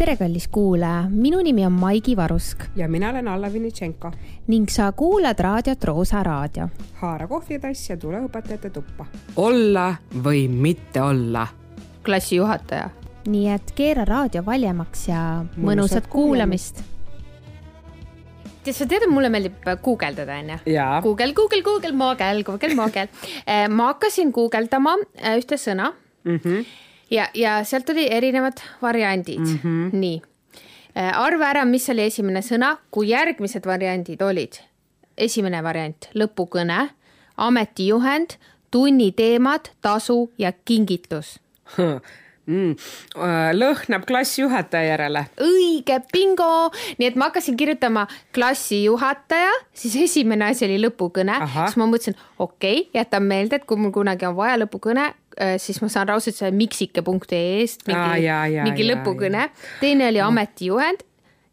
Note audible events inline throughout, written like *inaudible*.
tere, kallis kuulaja, minu nimi on Maigi Varusk ja mina olen Alla Vinitšenko. ning sa kuulad raadiot Roosa Raadio. haara kohvitass ja tule õpetajate tuppa. olla või mitte olla. klassijuhataja. nii et keera raadio valjemaks ja mõnusat kuulamist tead, sa tead, et mulle meeldib guugeldada, onju. Google, Google, Google, moogel, Google, moogel. *laughs* ma hakkasin guugeldama ühte sõna mm. -hmm ja, ja sealt tuli erinevad variandid mm. -hmm. nii, arva ära, mis oli esimene sõna, kui järgmised variandid olid. esimene variant, lõpukõne, ametijuhend, tunniteemad, tasu ja kingitus *laughs* mm, lõhnab klassijuhataja järele. õige, bingo, nii et ma hakkasin kirjutama klassijuhataja, siis esimene asi oli lõpukõne, siis ma mõtlesin, okei okay,, jätan meelde, et kui mul kunagi on vaja lõpukõne, Äh, siis ma saan raudselt selle miksike.ee-st mingi, ah, mingi lõpukõne. teine oli ametijuhend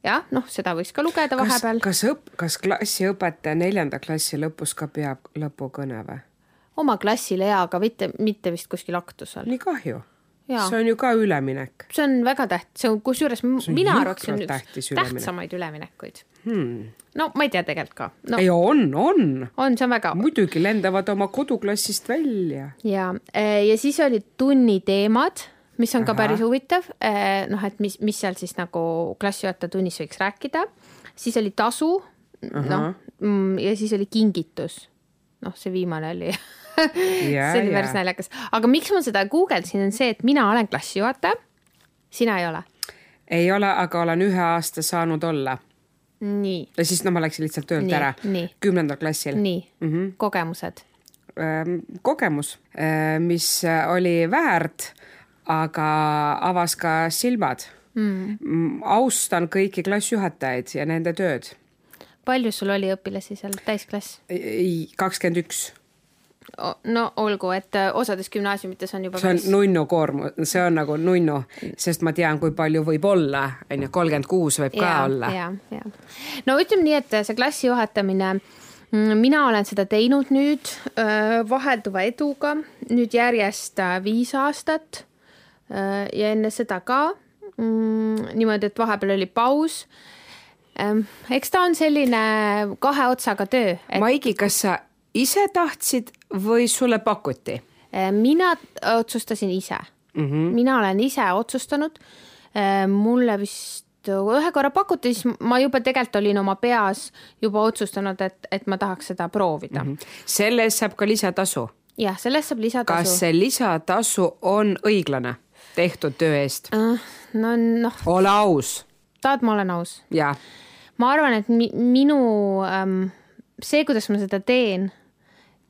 jah, noh, seda võiks ka lugeda vahepeal. kas õp-, kas klassiõpetaja neljanda klassi lõpus ka peab lõpukõne või? oma klassile jaa, aga mitte, mitte vist kuskil aktusel. nii kahju. See on ju ka üleminek. see on väga tähtis, see on kusjuures mina arvaks, see on üks tähtsamaid üleminekuid hmm no ma ei tea tegelikult ka no.. ei, on, on. on, see on väga. muidugi lendavad oma koduklassist välja. ja, eh, ja siis olid tunniteemad, mis on Aha. ka päris huvitav. Eh, noh, et mis, mis seal siis nagu klassijuhataja tunnis võiks rääkida. siis oli tasu, noh, mm, ja siis oli kingitus. noh, see viimane oli *laughs* *laughs* see oli päris naljakas, aga miks ma seda guugeldasin, on see, et mina olen klassijuhataja. sina ei ole? ei ole, aga olen ühe aasta saanud olla nii. ja siis no ma läksin lihtsalt töölt nii, ära kümnendal klassil. nii mm, -hmm. kogemused? kogemus, mis oli väärt, aga avas ka silmad mm.. austan kõiki klassijuhatajaid ja nende tööd. palju sul oli õpilasi seal, täisklass? kakskümmend üks no olgu, et äh, osades gümnaasiumites on juba see on päris... nunnu koormus, see on nagu nunnu, sest ma tean, kui palju võib olla, on ju, kolmkümmend kuus võib ka ja, olla. ja, ja no ütleme nii, et see klassi juhatamine, mm, mina olen seda teinud nüüd äh, vahelduva eduga nüüd järjest äh, viis aastat ja enne seda ka mm, niimoodi, et vahepeal oli paus. Ähm, eks ta on selline kahe otsaga töö et.... Maigi, kas sa ise tahtsid või sulle pakuti? Äh, mina otsustasin ise mm. -hmm. mina olen ise otsustanud. Äh, mulle vist ühe korra pakuti, siis ma juba tegelikult olin oma peas juba otsustanud, et, et ma tahaks seda proovida mm. -hmm. selle eest saab ka lisatasu? jah, selle eest saab lisatasu. kas see lisatasu on õiglane tehtud töö eest uh,? no noh. ole aus. tahad, ma olen aus? ma arvan, et mi minu ähm, see, kuidas ma seda teen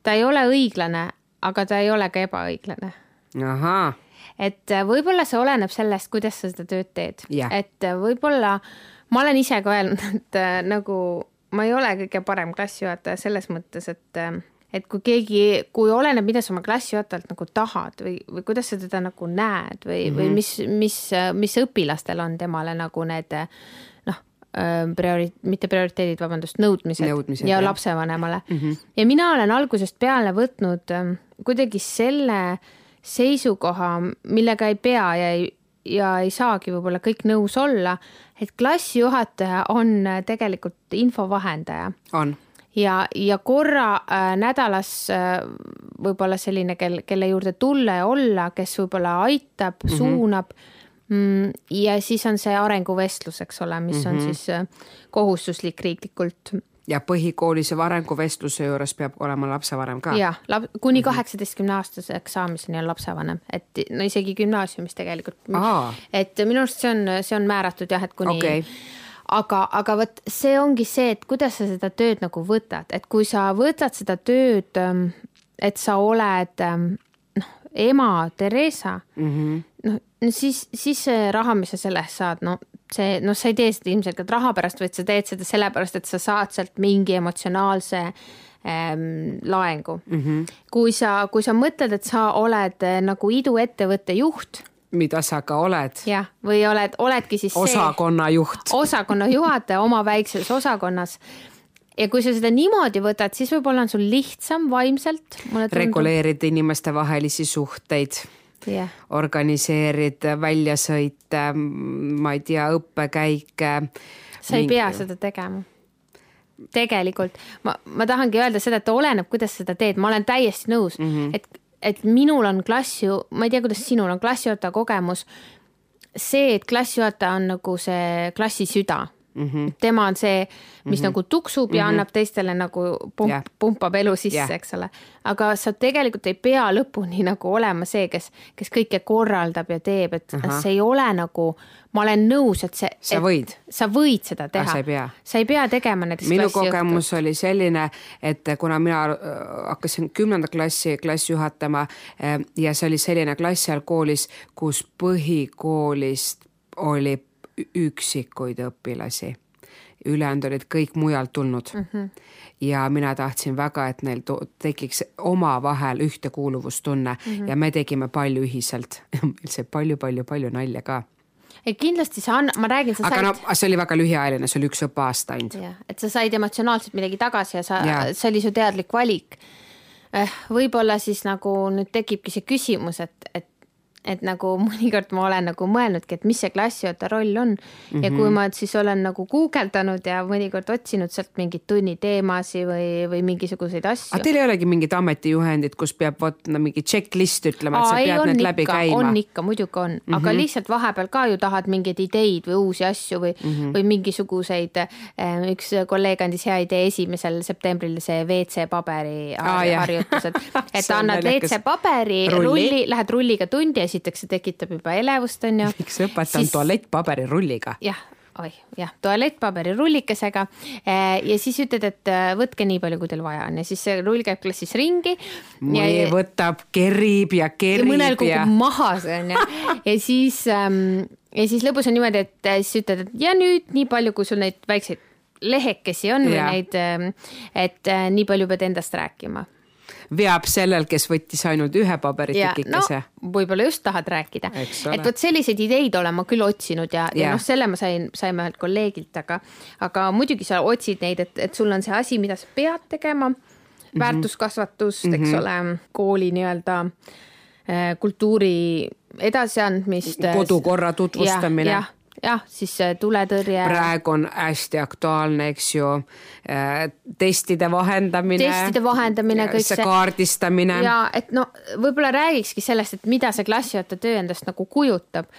ta ei ole õiglane, aga ta ei ole ka ebaõiglane. ahhaa et äh, võib-olla see oleneb sellest, kuidas sa seda tööd teed yeah., et äh, võib-olla ma olen ise ka öelnud, *laughs* et äh, nagu ma ei ole kõige parem klassijuhataja selles mõttes, et et kui keegi, kui oleneb, mida sa oma klassijuhatajalt nagu tahad või, või kuidas sa teda nagu näed või mm, -hmm. või mhm. mis, mis, mis õpilastel on temale nagu need Äh, priori-, mitte prioriteedid, vabandust, nõudmised, nõudmised ja jah. lapsevanemale mm. -hmm. ja mina olen algusest peale võtnud kuidagi selle seisukoha, millega ei pea ja ei, ja ei saagi võib-olla kõik nõus olla, et klassijuhataja on tegelikult info vahendaja. on ja, ja korra äh, nädalas äh, võib-olla selline, kel, kelle juurde tulla ja olla, kes võib-olla aitab mm, -hmm. suunab ja siis on see arenguvestlus, eks ole, mis on mm -hmm. siis äh, kohustuslik riiklikult. ja põhikoolis arenguvestluse juures peab olema lapsevanem ka? jah, kuni mhm. kaheksateistkümne aastaseks saamiseni on lapsevanem, et no isegi gümnaasiumis tegelikult. et minu arust see on, see on määratud jah, et kuni okay aga, aga vot see ongi see, et kuidas sa seda tööd nagu võtad, et kui sa võtad seda tööd, ähm, et sa oled ähm, ema Theresa mm, -hmm. noh no siis, siis see raha, mis sa selle eest saad, no see, noh, sa ei tee seda ilmselgelt raha pärast, vaid sa teed seda sellepärast, et sa saad sealt mingi emotsionaalse ähm, laengu mm. -hmm. kui sa, kui sa mõtled, et sa oled äh, nagu iduettevõtte juht mida sa ka oled. jah, või oled, oledki siis osakonna juht. osakonna juhataja oma väikses osakonnas. Ja kui sa seda niimoodi võtad, siis võib-olla on sul lihtsam vaimselt. reguleerida inimeste vahelisi suhteid yeah., organiseerid väljasõite, ma ei tea, õppekäike. sa ei mingi... pea seda tegema tegelikult ma, ma tahangi öelda seda, et oleneb, kuidas seda teed, ma olen täiesti nõus mm, -hmm. et, et minul on klass ju, ma ei tea, kuidas sinul on klassijuhataja kogemus. see, et klassijuhataja on nagu see klassi süda mm. -hmm. tema on see, mis mm -hmm. nagu tuksub ja mm -hmm. annab teistele nagu pump yeah., pumpab elu sisse yeah., eks ole. aga sa tegelikult ei pea lõpuni nagu olema see, kes, kes kõike korraldab ja teeb, et uh -huh. see ei ole nagu, ma olen nõus, et see. sa võid. sa võid seda teha. sa ei pea. sa ei pea tegema näiteks. minu kogemus oli selline, et kuna mina äh, hakkasin kümnenda klassi klassi juhatama äh, ja see oli selline klass seal koolis, kus põhikoolist oli üksikuid õpilasi. ülejäänud olid kõik mujalt tulnud mm. -hmm. ja mina tahtsin väga, et neil tekiks omavahel ühtekuuluvustunne mm -hmm. ja me tegime palju ühiselt *laughs* meil sai palju-palju-palju nalja ka ei kindlasti sa anna, ma räägin, sa aga said. no see oli väga lühiajaline, see oli üks õppeaasta ainult. jah, et sa said emotsionaalselt midagi tagasi ja sa, see oli su teadlik valik. Eh, võib-olla siis nagu nüüd tekibki see küsimus, et, et et nagu *laughs* mõnikord ma olen nagu mõelnudki, et mis see klassijuhataja roll on mm -hmm. ja kui mhm. ma siis olen nagu guugeldanud ja mõnikord otsinud sealt mingeid tunniteemasid või, või mingisuguseid asju. aga teil ei olegi mingit ametijuhendit, kus peab vot no, mingi checklist ütlema, et sa pead need ikka, läbi käima? on ikka, muidugi on mm, -hmm. aga lihtsalt vahepeal ka ju tahad mingeid ideid või uusi asju või mm, -hmm. või mingisuguseid. Eh, üks kolleeg andis hea idee esimesel septembril see WC paberi harjutused, *laughs* et annad WC paberi, rulli, lähed rulliga tundi ja esiteks see tekitab juba elevust, on ju. miks õpetan siis... tualettpaberirulliga? jah oih, jah, tualettpaberirullikesega eh, ja siis ütled, et eh, võtke nii palju, kui teil vaja on ja siis see rull käib klassis ringi. mõni võtab, kerib ja kerib ja. mõnel kukub ja... maha see on ju ja siis ähm, ja siis lõpus on niimoodi, et eh, siis ütled, et ja nüüd nii palju, kui sul neid väikseid lehekesi on või neid, ähm, et nii palju pead endast rääkima veab sellel, kes võttis ainult ühe paberitükikese no,. võib-olla just tahad rääkida, et vot selliseid ideid olen ma küll otsinud ja, ja, ja noh, selle ma sain, saime ühelt kolleegilt, aga, aga muidugi sa otsid neid, et, et sul on see asi, mida sa pead tegema. Mhm. väärtuskasvatust mm, -hmm. eks mhm. ole, kooli nii-öelda äh, kultuuri edasiandmist. kodukorra tutvustamine. Jah siis tuletõrje. praegu on hästi aktuaalne, eks ju äh,, testide vahendamine. testide vahendamine, kõik see. kaardistamine. ja et no võib-olla räägikski sellest, et mida see klassijuhataja töö endast nagu kujutab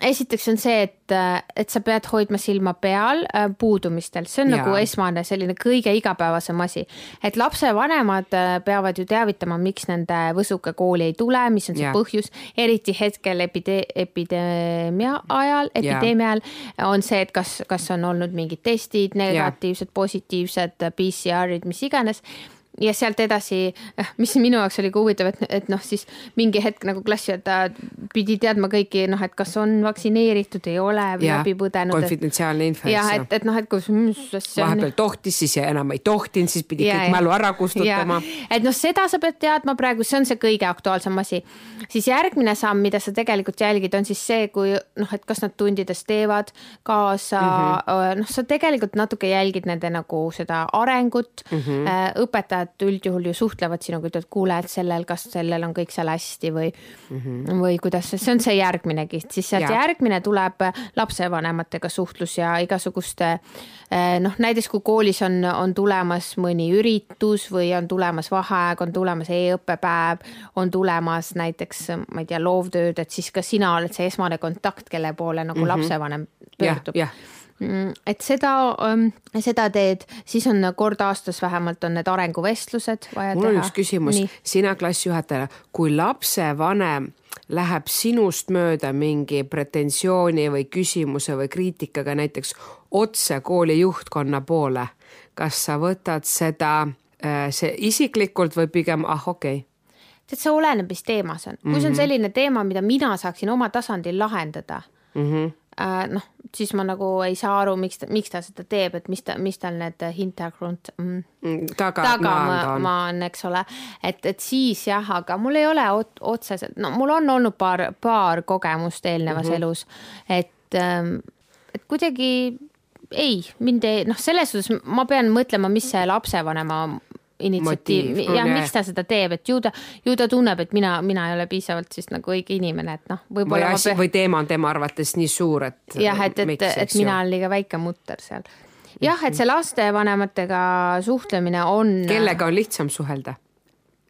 esiteks on see, et, et sa pead hoidma silma peal äh, puudumistel, see on ja. nagu esmane selline kõige igapäevasem asi. et lapsevanemad äh, peavad ju teavitama, miks nende võsuke kooli ei tule, mis on see ja. põhjus, eriti hetkel epide-, epideemia ajal, epideemia ajal on see, et kas, kas on olnud mingid testid, negatiivsed, positiivsed, PCR-id, mis iganes ja sealt edasi, eh, mis minu jaoks oli ka huvitav, et, et noh, siis mingi hetk nagu klassijuhataja pidi teadma kõiki noh, et kas on vaktsineeritud, ei ole või läbi põdenud. konfidentsiaalne info. jah, et, et noh, et kus, vahepeal tohtis, siis enam ei tohtinud, siis pidi ja, kõik mälu ära kustutama. et noh, seda sa pead teadma praegu, see on see kõige aktuaalsem asi. siis järgmine samm, mida sa tegelikult jälgid, on siis see, kui noh, et kas nad tundides teevad kaasa mm, -hmm. noh, sa tegelikult natuke jälgid nende nagu seda arengut mm, -hmm. õpetajad õpetajad üldjuhul ju suhtlevad sinuga, ütlevad, kuule, et sellel, kas sellel on kõik seal hästi või mm, -hmm. või kuidas, see on see järgminegi, siis sealt järgmine tuleb lapsevanematega suhtlus ja igasuguste eh, noh, näiteks kui koolis on, on tulemas mõni üritus või on tulemas vaheaeg, on tulemas e-õppepäev, on tulemas näiteks, ma ei tea, loovtööd, et siis ka sina oled see esmane kontakt, kelle poole nagu mm -hmm. lapsevanem pöördub ja Mm, et seda, ähm, seda teed, siis on kord aastas vähemalt on need arenguvestlused vaja mul teha. mul on üks küsimus, sina klassijuhatajana, kui lapsevanem läheb sinust mööda mingi pretensiooni või küsimuse või kriitikaga näiteks otse kooli juhtkonna poole, kas sa võtad seda äh, see isiklikult või pigem ah okei okay.? tead, see oleneb, mis teema see on, kui see on mhm. selline teema, mida mina saaksin oma tasandil lahendada mm, -hmm äh, noh, siis ma nagu ei saa aru, miks ta, miks ta seda teeb, et mis ta, mis tal need hintergrund mm, mm taga, tagamaa on, eks ole. et, et siis jah, aga mul ei ole ot, otseselt, no mul on olnud paar, paar kogemust eelnevas mm -hmm. elus, et, ähm, et kuidagi ei, mind ei, noh, selles suhtes ma pean mõtlema, mis see lapsevanema initsiatiiv, jah, miks ta seda teeb, et ju ta, ju ta tunneb, et mina, mina ei ole piisavalt siis nagu õige inimene, et noh, võib-olla. või, või teema on tema arvates nii suur, et. jah, et, et, et, mina olen liiga väike mutter seal. jah, et see lastevanematega suhtlemine on. kellega on lihtsam suhelda?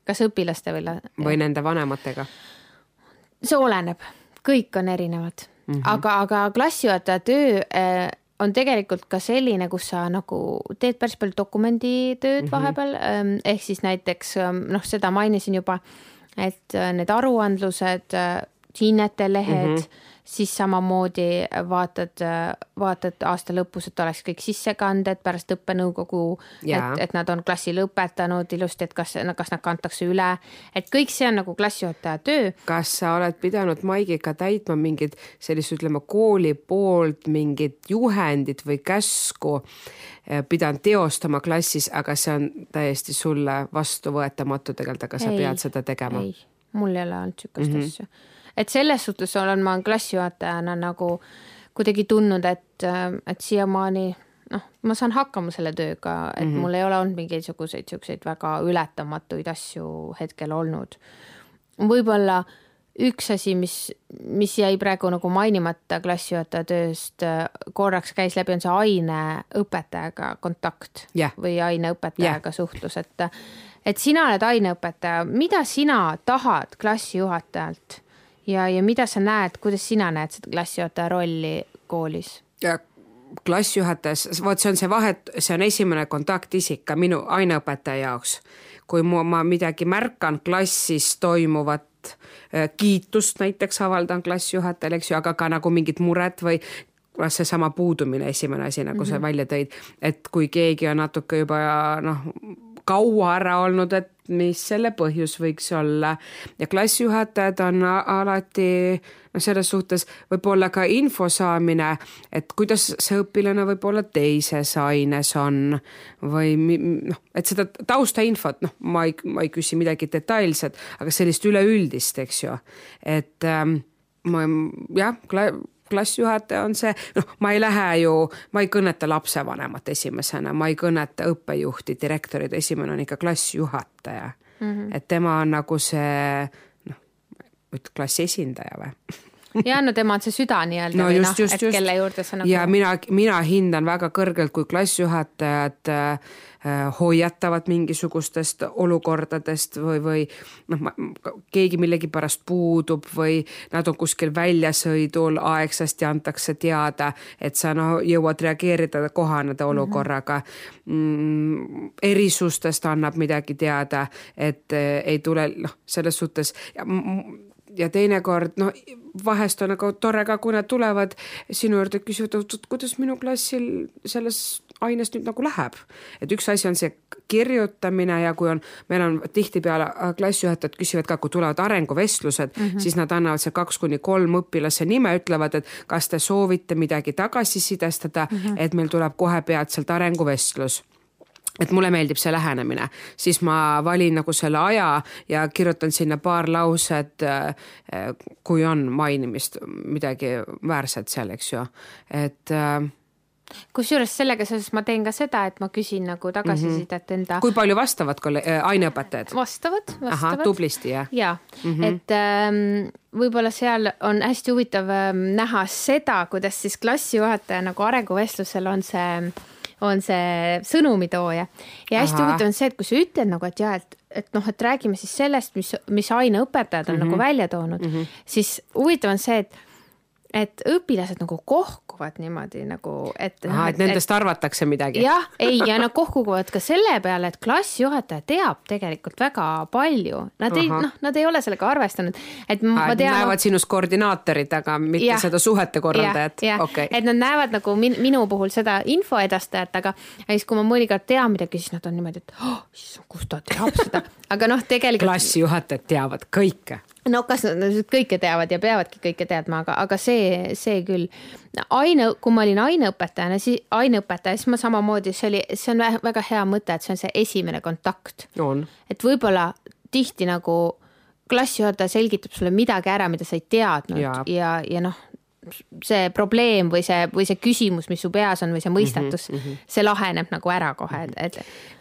kas õpilaste või? või nende vanematega? see oleneb, kõik on erinevad mm, -hmm. aga, aga klassijuhataja töö äh, on tegelikult ka selline, kus sa nagu teed päris palju dokumenditööd mm -hmm. vahepeal, ähm, ehk siis näiteks ähm, noh, seda mainisin juba, et äh, need aruandlused, äh, hinnete lehed mm, -hmm siis samamoodi vaatad, vaatad aasta lõpus, et oleks kõik sissekanded pärast õppenõukogu, et, et nad on klassi lõpetanud ilusti, et kas, kas nad kantakse üle, et kõik see on nagu klassijuhataja töö. kas sa oled pidanud Maigiga täitma mingit sellist, ütleme kooli poolt mingit juhendit või käsku eh, pidanud teostama klassis, aga see on täiesti sulle vastuvõetamatu tegelikult, aga sa ei, pead seda tegema? ei, mul ei ole olnud sihukest mm -hmm. asja et selles suhtes olen ma klassijuhatajana nagu kuidagi tundnud, et, et siiamaani noh, ma saan hakkama selle tööga, et mm -hmm. mul ei ole olnud mingisuguseid siukseid väga ületamatuid asju hetkel olnud. võib-olla üks asi, mis, mis jäi praegu nagu mainimata klassijuhataja tööst, korraks käis läbi, on see aineõpetajaga kontakt yeah. või aineõpetajaga yeah. suhtlus, et et sina oled aineõpetaja, mida sina tahad klassijuhatajalt ja, ja mida sa näed, kuidas sina näed seda klassijuhataja rolli koolis? klassijuhatajas, vot see on see vahet, see on esimene kontaktisik ka minu aineõpetaja jaoks. kui mu, ma midagi märkan klassis toimuvat, äh, kiitust näiteks avaldan klassijuhatajale, eks ju, aga ka nagu mingit muret või seesama puudumine, esimene asi, nagu mm -hmm. sa mhm. välja tõid, et kui keegi on natuke juba noh, kaua ära olnud, et mis selle põhjus võiks olla. ja klassijuhatajad on alati noh, selles suhtes võib-olla ka info saamine, et kuidas see õpilane võib-olla teises aines on või noh, et seda taustainfot, noh, ma ei, ma ei küsi midagi detailset, aga sellist üleüldist, eks ju, et ähm, ma jah, klassijuhataja on see, noh, ma ei lähe ju, ma ei kõneta lapsevanemat esimesena, ma ei kõneta õppejuhti, direktorit, esimene on ikka klassijuhataja mm. -hmm. et tema on nagu see noh, klassi esindaja või *laughs* ja no tema on see süda nii-öelda no, või noh, et just. kelle juurde sa nagu. ja mina, mina hindan väga kõrgelt, kui klassijuhatajad äh, hoiatavad mingisugustest olukordadest või, või noh, keegi millegipärast puudub või nad on kuskil väljasõidul, aegsasti antakse teada, et sa noh, jõuad reageerida, kohaneda mhm. olukorraga mm,. erisustest annab midagi teada, et äh, ei tule noh, selles suhtes ja, teinekord noh, vahest on nagu tore ka, kui nad tulevad sinu juurde, küsivad, kuidas minu klassil selles aines nüüd nagu läheb. et üks asi on see kirjutamine ja kui on, meil on tihtipeale äh, klassijuhatajad küsivad ka, kui tulevad arenguvestlused mm, -hmm. siis nad annavad seal kaks kuni kolm õpilase nime, ütlevad, et kas te soovite midagi tagasisidestada mm, -hmm. et meil tuleb kohe peatselt arenguvestlus et mulle meeldib see lähenemine, siis ma valin nagu selle aja ja kirjutan sinna paar lauset, äh, kui on mainimist midagi väärset seal, eks ju, et äh, kusjuures sellega seoses ma teen ka seda, et ma küsin nagu tagasisidet mm -hmm. enda. kui palju vastavad kolle-, äh, aineõpetajad? vastavad, vastavad. tublisti jah? ja mm, -hmm. et ähm, võib-olla seal on hästi huvitav ähm, näha seda, kuidas siis klassijuhataja nagu arenguvestlusel on see äh, on see sõnumitooja. ja hästi huvitav on see, et kui sa ütled nagu, et jah, et, et noh, et räägime siis sellest, mis, mis aineõpetajad on mm -hmm. nagu välja toonud mm, -hmm. siis huvitav on see, et et õpilased nagu kohkuvad niimoodi nagu, et. et nendest et, arvatakse midagi. jah, ei ja nad kohkuvad ka selle peale, et klassijuhataja teab tegelikult väga palju. Nad ei, noh, nad ei ole sellega arvestanud, et ma ah, tean. näevad sinust koordinaatorit, aga mitte ja, seda suhete korraldajat. Okay. et nad näevad nagu min, minu puhul seda info edastajat, aga siis, kui ma mõnikord tean midagi, siis nad on niimoodi, et oh, kust ta teab seda, *laughs* aga noh, tegelikult. klassijuhatajad teavad kõike no kas nad kõike teavad ja peavadki kõike teadma, aga, aga see, see küll. aine, kui ma olin aineõpetajana, siis aineõpetaja, siis ma samamoodi, see oli, see on väga hea mõte, et see on see esimene kontakt. et võib-olla tihti nagu klassijuhataja selgitab sulle midagi ära, mida sa ei teadnud ja, ja, ja noh, see probleem või see, või see küsimus, mis su peas on või see mõistatus mm, -hmm. see laheneb nagu ära kohe, et, et.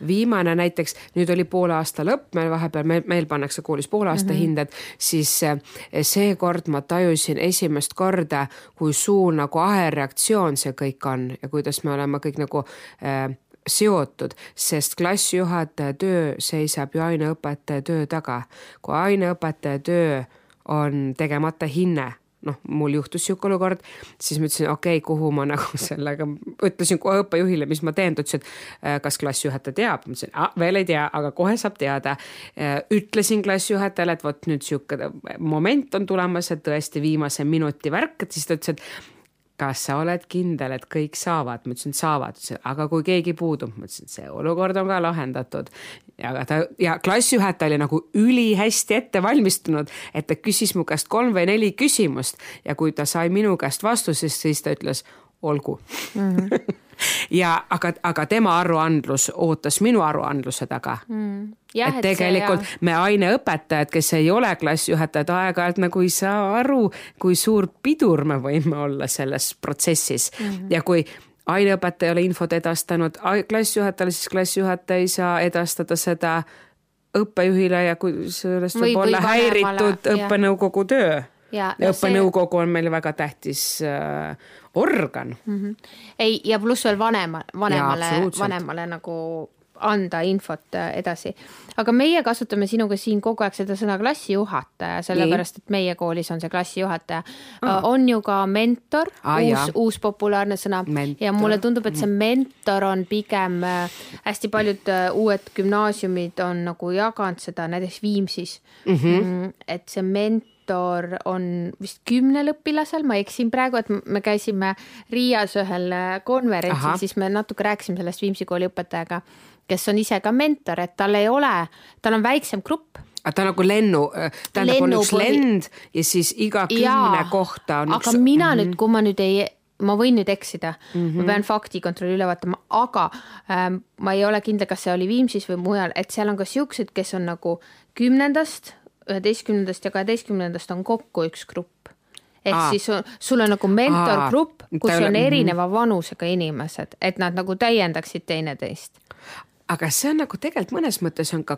viimane näiteks, nüüd oli poole aasta lõpp, meil vahepeal, meil, meil pannakse koolis poole aasta mm -hmm. hinded, siis eh, seekord ma tajusin esimest korda, kui suur nagu ahelreaktsioon see kõik on ja kuidas me oleme kõik nagu äh, seotud, sest klassijuhataja töö seisab ju aineõpetaja töö taga. kui aineõpetaja töö on tegemata hinne noh, mul juhtus sihuke olukord, siis ma ütlesin, okei okay,, kuhu ma nagu *laughs* sellega, ütlesin kohe õppejuhile, mis ma teen, ta ütles, et äh, kas klassijuhataja teab, ma ütlesin, veel ei tea, aga kohe saab teada. Äh, ütlesin klassijuhatajale, et vot nüüd sihuke moment on tulemas, et tõesti viimase minuti värk, et siis ta ütles, et kas sa oled kindel, et kõik saavad? ma ütlesin, saavad, aga kui keegi puudub, ma ütlesin, see olukord on ka lahendatud. ja ta ja klassijuhataja oli nagu ülihästi ette valmistunud, et ta küsis mu käest kolm või neli küsimust ja kui ta sai minu käest vastusest, siis ta ütles olgu mm. -hmm. *laughs* ja aga, aga tema aruandlus ootas minu aruandluse taga. Mm. Jah, et tegelikult see, me aineõpetajad, kes ei ole klassijuhatajad, aeg-ajalt nagu ei saa aru, kui suur pidur me võime olla selles protsessis. Mm -hmm. ja kui aineõpetaja ei ole infot edastanud klassijuhatajale, siis klassijuhataja ei saa edastada seda õppejuhile ja kui sellest võib, võib olla häiritud õppenõukogu töö. Ja, ja õppenõukogu see... on meil väga tähtis äh, organ mm. -hmm. ei, ja pluss veel vanema, vanemale, vanemale nagu anda infot äh, edasi. aga meie kasutame sinuga siin kogu aeg seda sõna klassijuhataja, sellepärast et meie koolis on see klassijuhataja ah.. on ju ka mentor ah,, uus, uus populaarne sõna mentor. ja mulle tundub, et see mentor on pigem äh, hästi paljud uued gümnaasiumid on nagu jaganud seda näiteks Viimsis mhm. mm. -hmm. et see mentor mentor on vist kümnel õpilasel, ma eksin praegu, et me käisime Riias ühel konverentsil, siis me natuke rääkisime sellest Viimsi kooli õpetajaga kes on ise ka mentor, et tal ei ole, tal on väiksem grupp aga ta nagu lennu, tähendab, on üks lend ja siis iga kümne Jaa, kohta on aga üks. aga mina -hmm. nüüd, kui ma nüüd ei, ma võin nüüd eksida mm, -hmm. ma pean faktikontrolli üle vaatama, aga ähm, ma ei ole kindel, kas see oli Viimsis või mujal, et seal on ka siuksed, kes on nagu kümnendast, üheteistkümnendast ja kaheteistkümnendast on kokku üks grupp. Ehk Aa. siis sul on nagu mentorgrupp, kus on erineva vanusega inimesed, et nad nagu täiendaksid teineteist. Aga see on nagu tegelikult mõnes mõttes on ka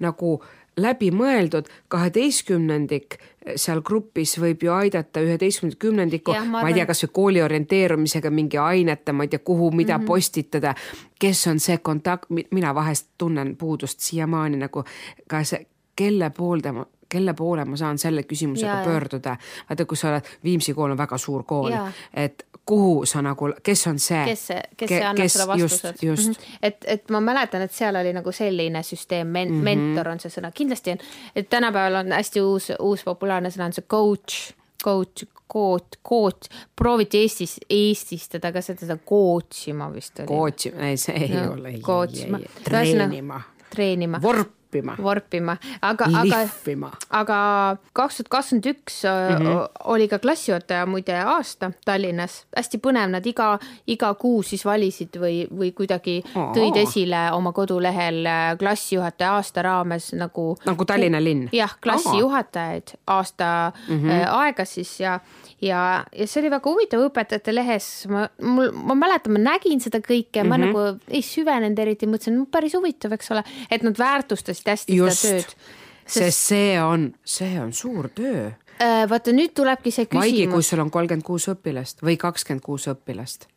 nagu läbimõeldud, kaheteistkümnendik seal grupis võib ju aidata üheteistkümnendat kümnendikku, ma, ma ei tea, kasvõi kooli orienteerumisega mingi ainete, ma ei tea, kuhu, mida mm -hmm. postitada, kes on see kontakt, mina vahest tunnen puudust siiamaani nagu ka see, kelle poolde ma kelle poole ma saan selle küsimusega ja, pöörduda. vaata, kui sa oled, Viimsi kool on väga suur kool, et kuhu sa nagu, kes on see? kes, kes Ke, annab kes, seda vastused. Mm -hmm. et, et ma mäletan, et seal oli nagu selline süsteem, men- mm, -hmm. mentor on see sõna, kindlasti on, et tänapäeval on hästi uus, uus populaarne sõna on see coach, coach, coach, coach, prooviti Eestis, eestistada ka seda, seda coach ima vist oli. Coach, ei see ei no, ole. Coach ima. treenima. treenima. vorp vorpima. vorpima, aga, aga, aga kaks tuhat kakskümmend üks äh, mhm. oli ka klassijuhataja muide aasta Tallinnas, hästi põnev, nad iga, iga kuu siis valisid või, või kuidagi tõid esile oma kodulehel äh, klassijuhataja aasta raames nagu. nagu Tallinna linn? jah, klassijuhatajaid aasta mm -hmm. aega siis ja ja, ja see oli väga huvitav õpetajate lehes, ma, mul, ma mäletan, ma nägin seda kõike mm, -hmm. ma nagu ei süvenenud eriti, mõtlesin, päris huvitav, eks ole, et nad väärtustasid hästi Just, seda tööd. sest see on, see on suur töö äh,. vaata nüüd tulebki see küsimus. Maigi, kui sul on kolmkümmend kuus õpilast või kakskümmend kuus õpilast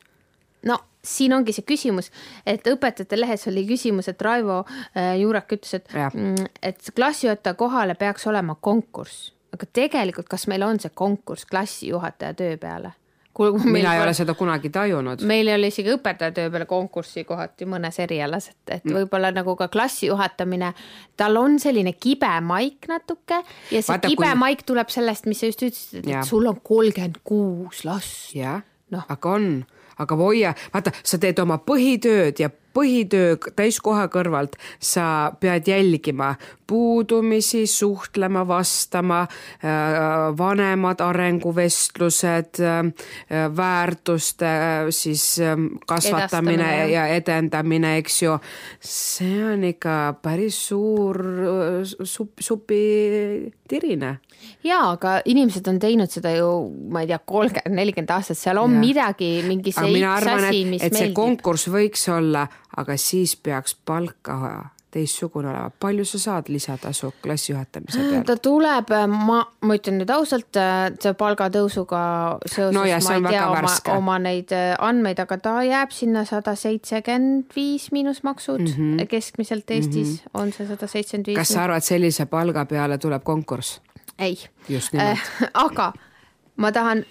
no siin ongi see küsimus, et õpetajate lehes oli küsimus, et Raivo äh, Juurak ütles, et, mm, et klassijuhataja kohale peaks olema konkurss aga tegelikult, kas meil on see konkurss klassijuhataja töö peale? Mina ei ole seda kunagi tajunud. meil ei ole isegi õpetaja töö peale konkurssi kohati mõnes erialas, et, et mm. võib-olla nagu ka klassi juhatamine, tal on selline kibe maik natuke ja see Vaata, kibe kui... maik tuleb sellest, mis sa just ütlesid, et ja. sul on kolmkümmend kuus last. jah no., aga on aga hoia, vaata, sa teed oma põhitööd ja põhitöö täiskoha kõrvalt sa pead jälgima puudumisi, suhtlema, vastama, äh, vanemad arenguvestlused, äh, väärtuste siis ähm, kasvatamine Edastamine. ja edendamine, eks ju. see on ikka päris suur sup, supitirine jaa, aga inimesed on teinud seda ju, ma ei tea, kolmkümmend, nelikümmend aastat, seal on ja. midagi, mingi see X asi, mis et meeldib. see konkurss võiks olla, aga siis peaks palka teistsugune olema, palju sa saad lisatasu klassi juhatamise pealt? ta tuleb, ma, ma ütlen nüüd ausalt, see palgatõusuga seoses no, ja, ma ei tea oma, oma neid äh, andmeid, aga ta jääb sinna sada seitsekümmend viis miinusmaksud mm -hmm. keskmiselt Eestis mm -hmm. on see sada seitsekümmend viis. kas sa arvad, sellise palga peale tuleb konkurss? ei. just nimelt äh,. aga ma tahan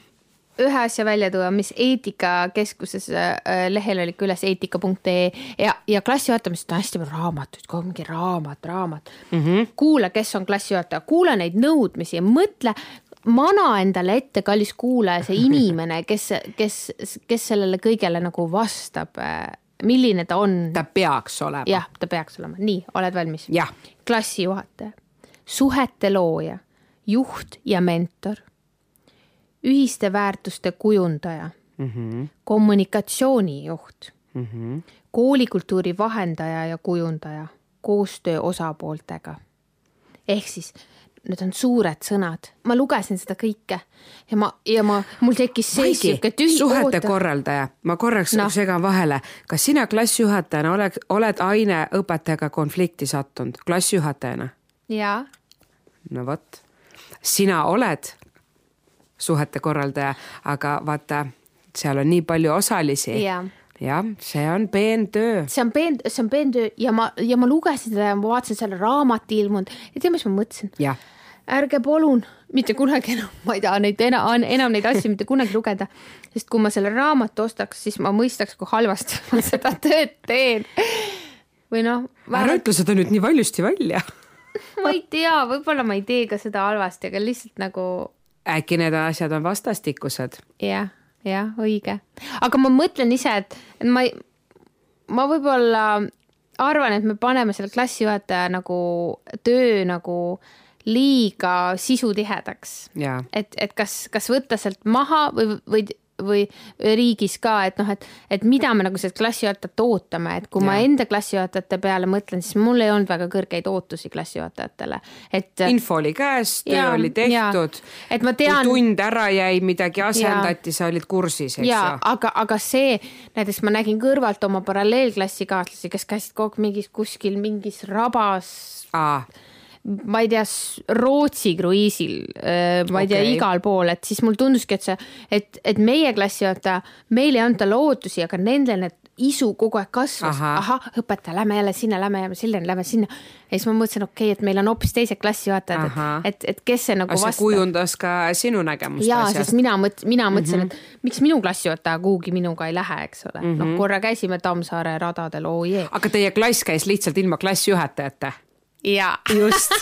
ühe asja välja tuua, mis eetikakeskuses äh, lehel oli ka üles eetika.ee ja, ja klassijuhatamisest on hästi palju raamatuid, kogu aeg mingi raamat, raamat mm. -hmm. kuula, kes on klassijuhataja, kuula neid nõudmisi ja mõtle, mana endale ette, kallis kuulaja, see *laughs* inimene, kes, kes, kes sellele kõigele nagu vastab. Äh, milline ta on? ta peaks olema. jah, ta peaks olema, nii, oled valmis? klassijuhataja, suhete looja, juht ja mentor ühiste väärtuste kujundaja mm, -hmm. kommunikatsioonijuht mm, -hmm. koolikultuuri vahendaja ja kujundaja, koostöö osapooltega. ehk siis need on suured sõnad, ma lugesin seda kõike ja ma, ja ma, mul tekkis see sihuke tühi. suhete oota. korraldaja, ma korraks no. segan vahele, kas sina klassijuhatajana oled, oled aineõpetajaga konflikti sattunud klassijuhatajana? jaa. no vot, sina oled suhete korraldaja, aga vaata, seal on nii palju osalisi yeah jah, see on peentöö. see on peen, see on peentöö ja ma, ja ma lugesin seda ja ma vaatasin selle raamat ilmunud ja tead, mis ma mõtlesin? ärge palun mitte kunagi enam, ma ei taha neid enam, enam neid asju mitte kunagi lugeda, sest kui ma selle raamatu ostaks, siis ma mõistaks, kui halvasti *laughs* ma seda tööd teen. või noh. ära ütle seda nüüd nii valjusti välja *laughs* ma ei tea, võib-olla ma ei tee ka seda halvasti, aga lihtsalt nagu äkki need asjad on vastastikused ja,? jah, jah, õige. aga ma mõtlen ise, et, ma, ma võib-olla arvan, et me paneme selle klassijuhataja nagu töö nagu liiga sisutihedaks. et, et kas, kas võtta sealt maha või, või või riigis ka, et noh, et, et mida me nagu sellelt klassijuhatajat ootame, et kui ja. ma enda klassijuhatajate peale mõtlen, siis mul ei olnud väga kõrgeid ootusi klassijuhatajatele, et. info oli käes, töö oli tehtud. et ma tean. kui tund ära jäi, midagi asendati, sa olid kursis, eks ju. aga, aga see, näiteks ma nägin kõrvalt oma paralleelklassikaaslasi, kes käisid kogu aeg mingis kuskil mingis rabas. Aa ma ei tea, Rootsi kruiisil, ma ei okay. tea, igal pool, et siis mulle tunduski, et see, et, et meie klassijuhataja, meil ei anta lootusi, aga nendel need isu kogu aeg kasvas aha., ahah, õpetaja, lähme jälle sinna, lähme jälle sinna, lähme sinna. ja siis ma mõtlesin, okei okay,, et meil on hoopis teised klassijuhatajad, et, et, et kes see nagu vastab. see kujundas ka sinu nägemust jaa, sest mina mõt-, mina mõtlesin mm, -hmm. et miks minu klassijuhataja kuhugi minuga ei lähe, eks ole mm -hmm., noh korra käisime Tammsaare radadel, oo oh jee. aga teie klass käis lihtsalt ilma klassijuhatajata? Ja just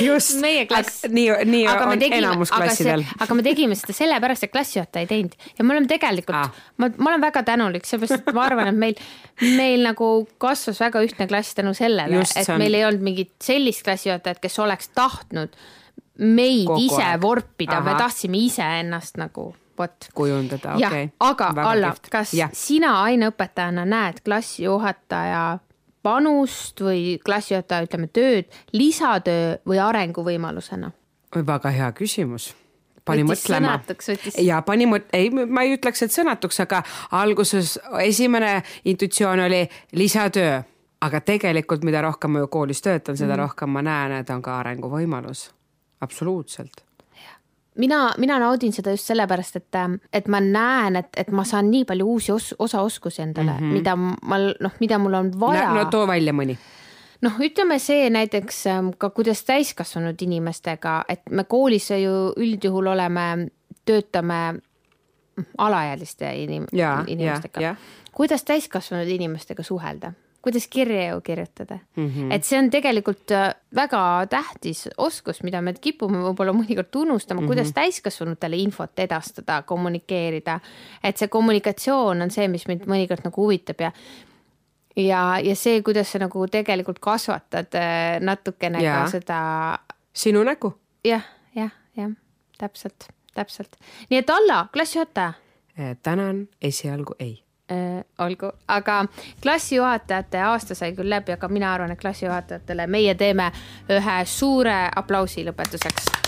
just. meie klass. nii, nii aga on tegime, enamus klassidel. aga me tegime seda sellepärast, et klassijuhataja ei teinud ja me oleme tegelikult ah., ma, ma olen väga tänulik, sellepärast et ma arvan, et meil, meil nagu kasvas väga ühtne klass tänu sellele, et on... meil ei olnud mingit sellist klassijuhatajat, kes oleks tahtnud meid Kogu ise aeg. vorpida, me tahtsime iseennast nagu vot. kujundada, okei okay.. aga Alla, kas ja. sina aineõpetajana näed klassijuhataja panust või klassijuhataja, ütleme tööd lisatöö või arenguvõimalusena? väga hea küsimus pani võttis mõtlema. Võttis... ja pani mõt-, ei, ma ei ütleks, et sõnatuks, aga alguses esimene intuitsioon oli lisatöö, aga tegelikult, mida rohkem ma ju koolis töötan, seda mm. rohkem ma näen, et on ka arenguvõimalus. absoluutselt mina, mina naudin seda just sellepärast, et, et ma näen, et, et ma saan nii palju uusi os osaoskusi endale mm, -hmm. mida ma noh, mida mul on vaja. no too välja mõni noh, ütleme see näiteks ähm, ka, kuidas täiskasvanud inimestega, et me koolis ju üldjuhul oleme, töötame alaealiste inim ja, inimestega. kuidas täiskasvanud inimestega suhelda? Kuidas kirju kirjutada mm. -hmm. et see on tegelikult äh, väga tähtis oskus, mida me kipume võib-olla mõnikord unustama mm, -hmm. kuidas täiskasvanutele infot edastada, kommunikeerida. et see kommunikatsioon on see, mis mind mõnikord nagu huvitab ja ja, ja see, kuidas sa nagu tegelikult kasvatad äh, natukene ja. ka seda. sinu nägu ja,. jah, jah, jah, täpselt, täpselt. nii et Alla, klassijuhataja. Äh, tänan, esialgu ei äh,. olgu, aga klassijuhatajate aasta sai küll läbi, aga mina arvan, et klassijuhatajatele meie teeme ühe suure aplausi lõpetuseks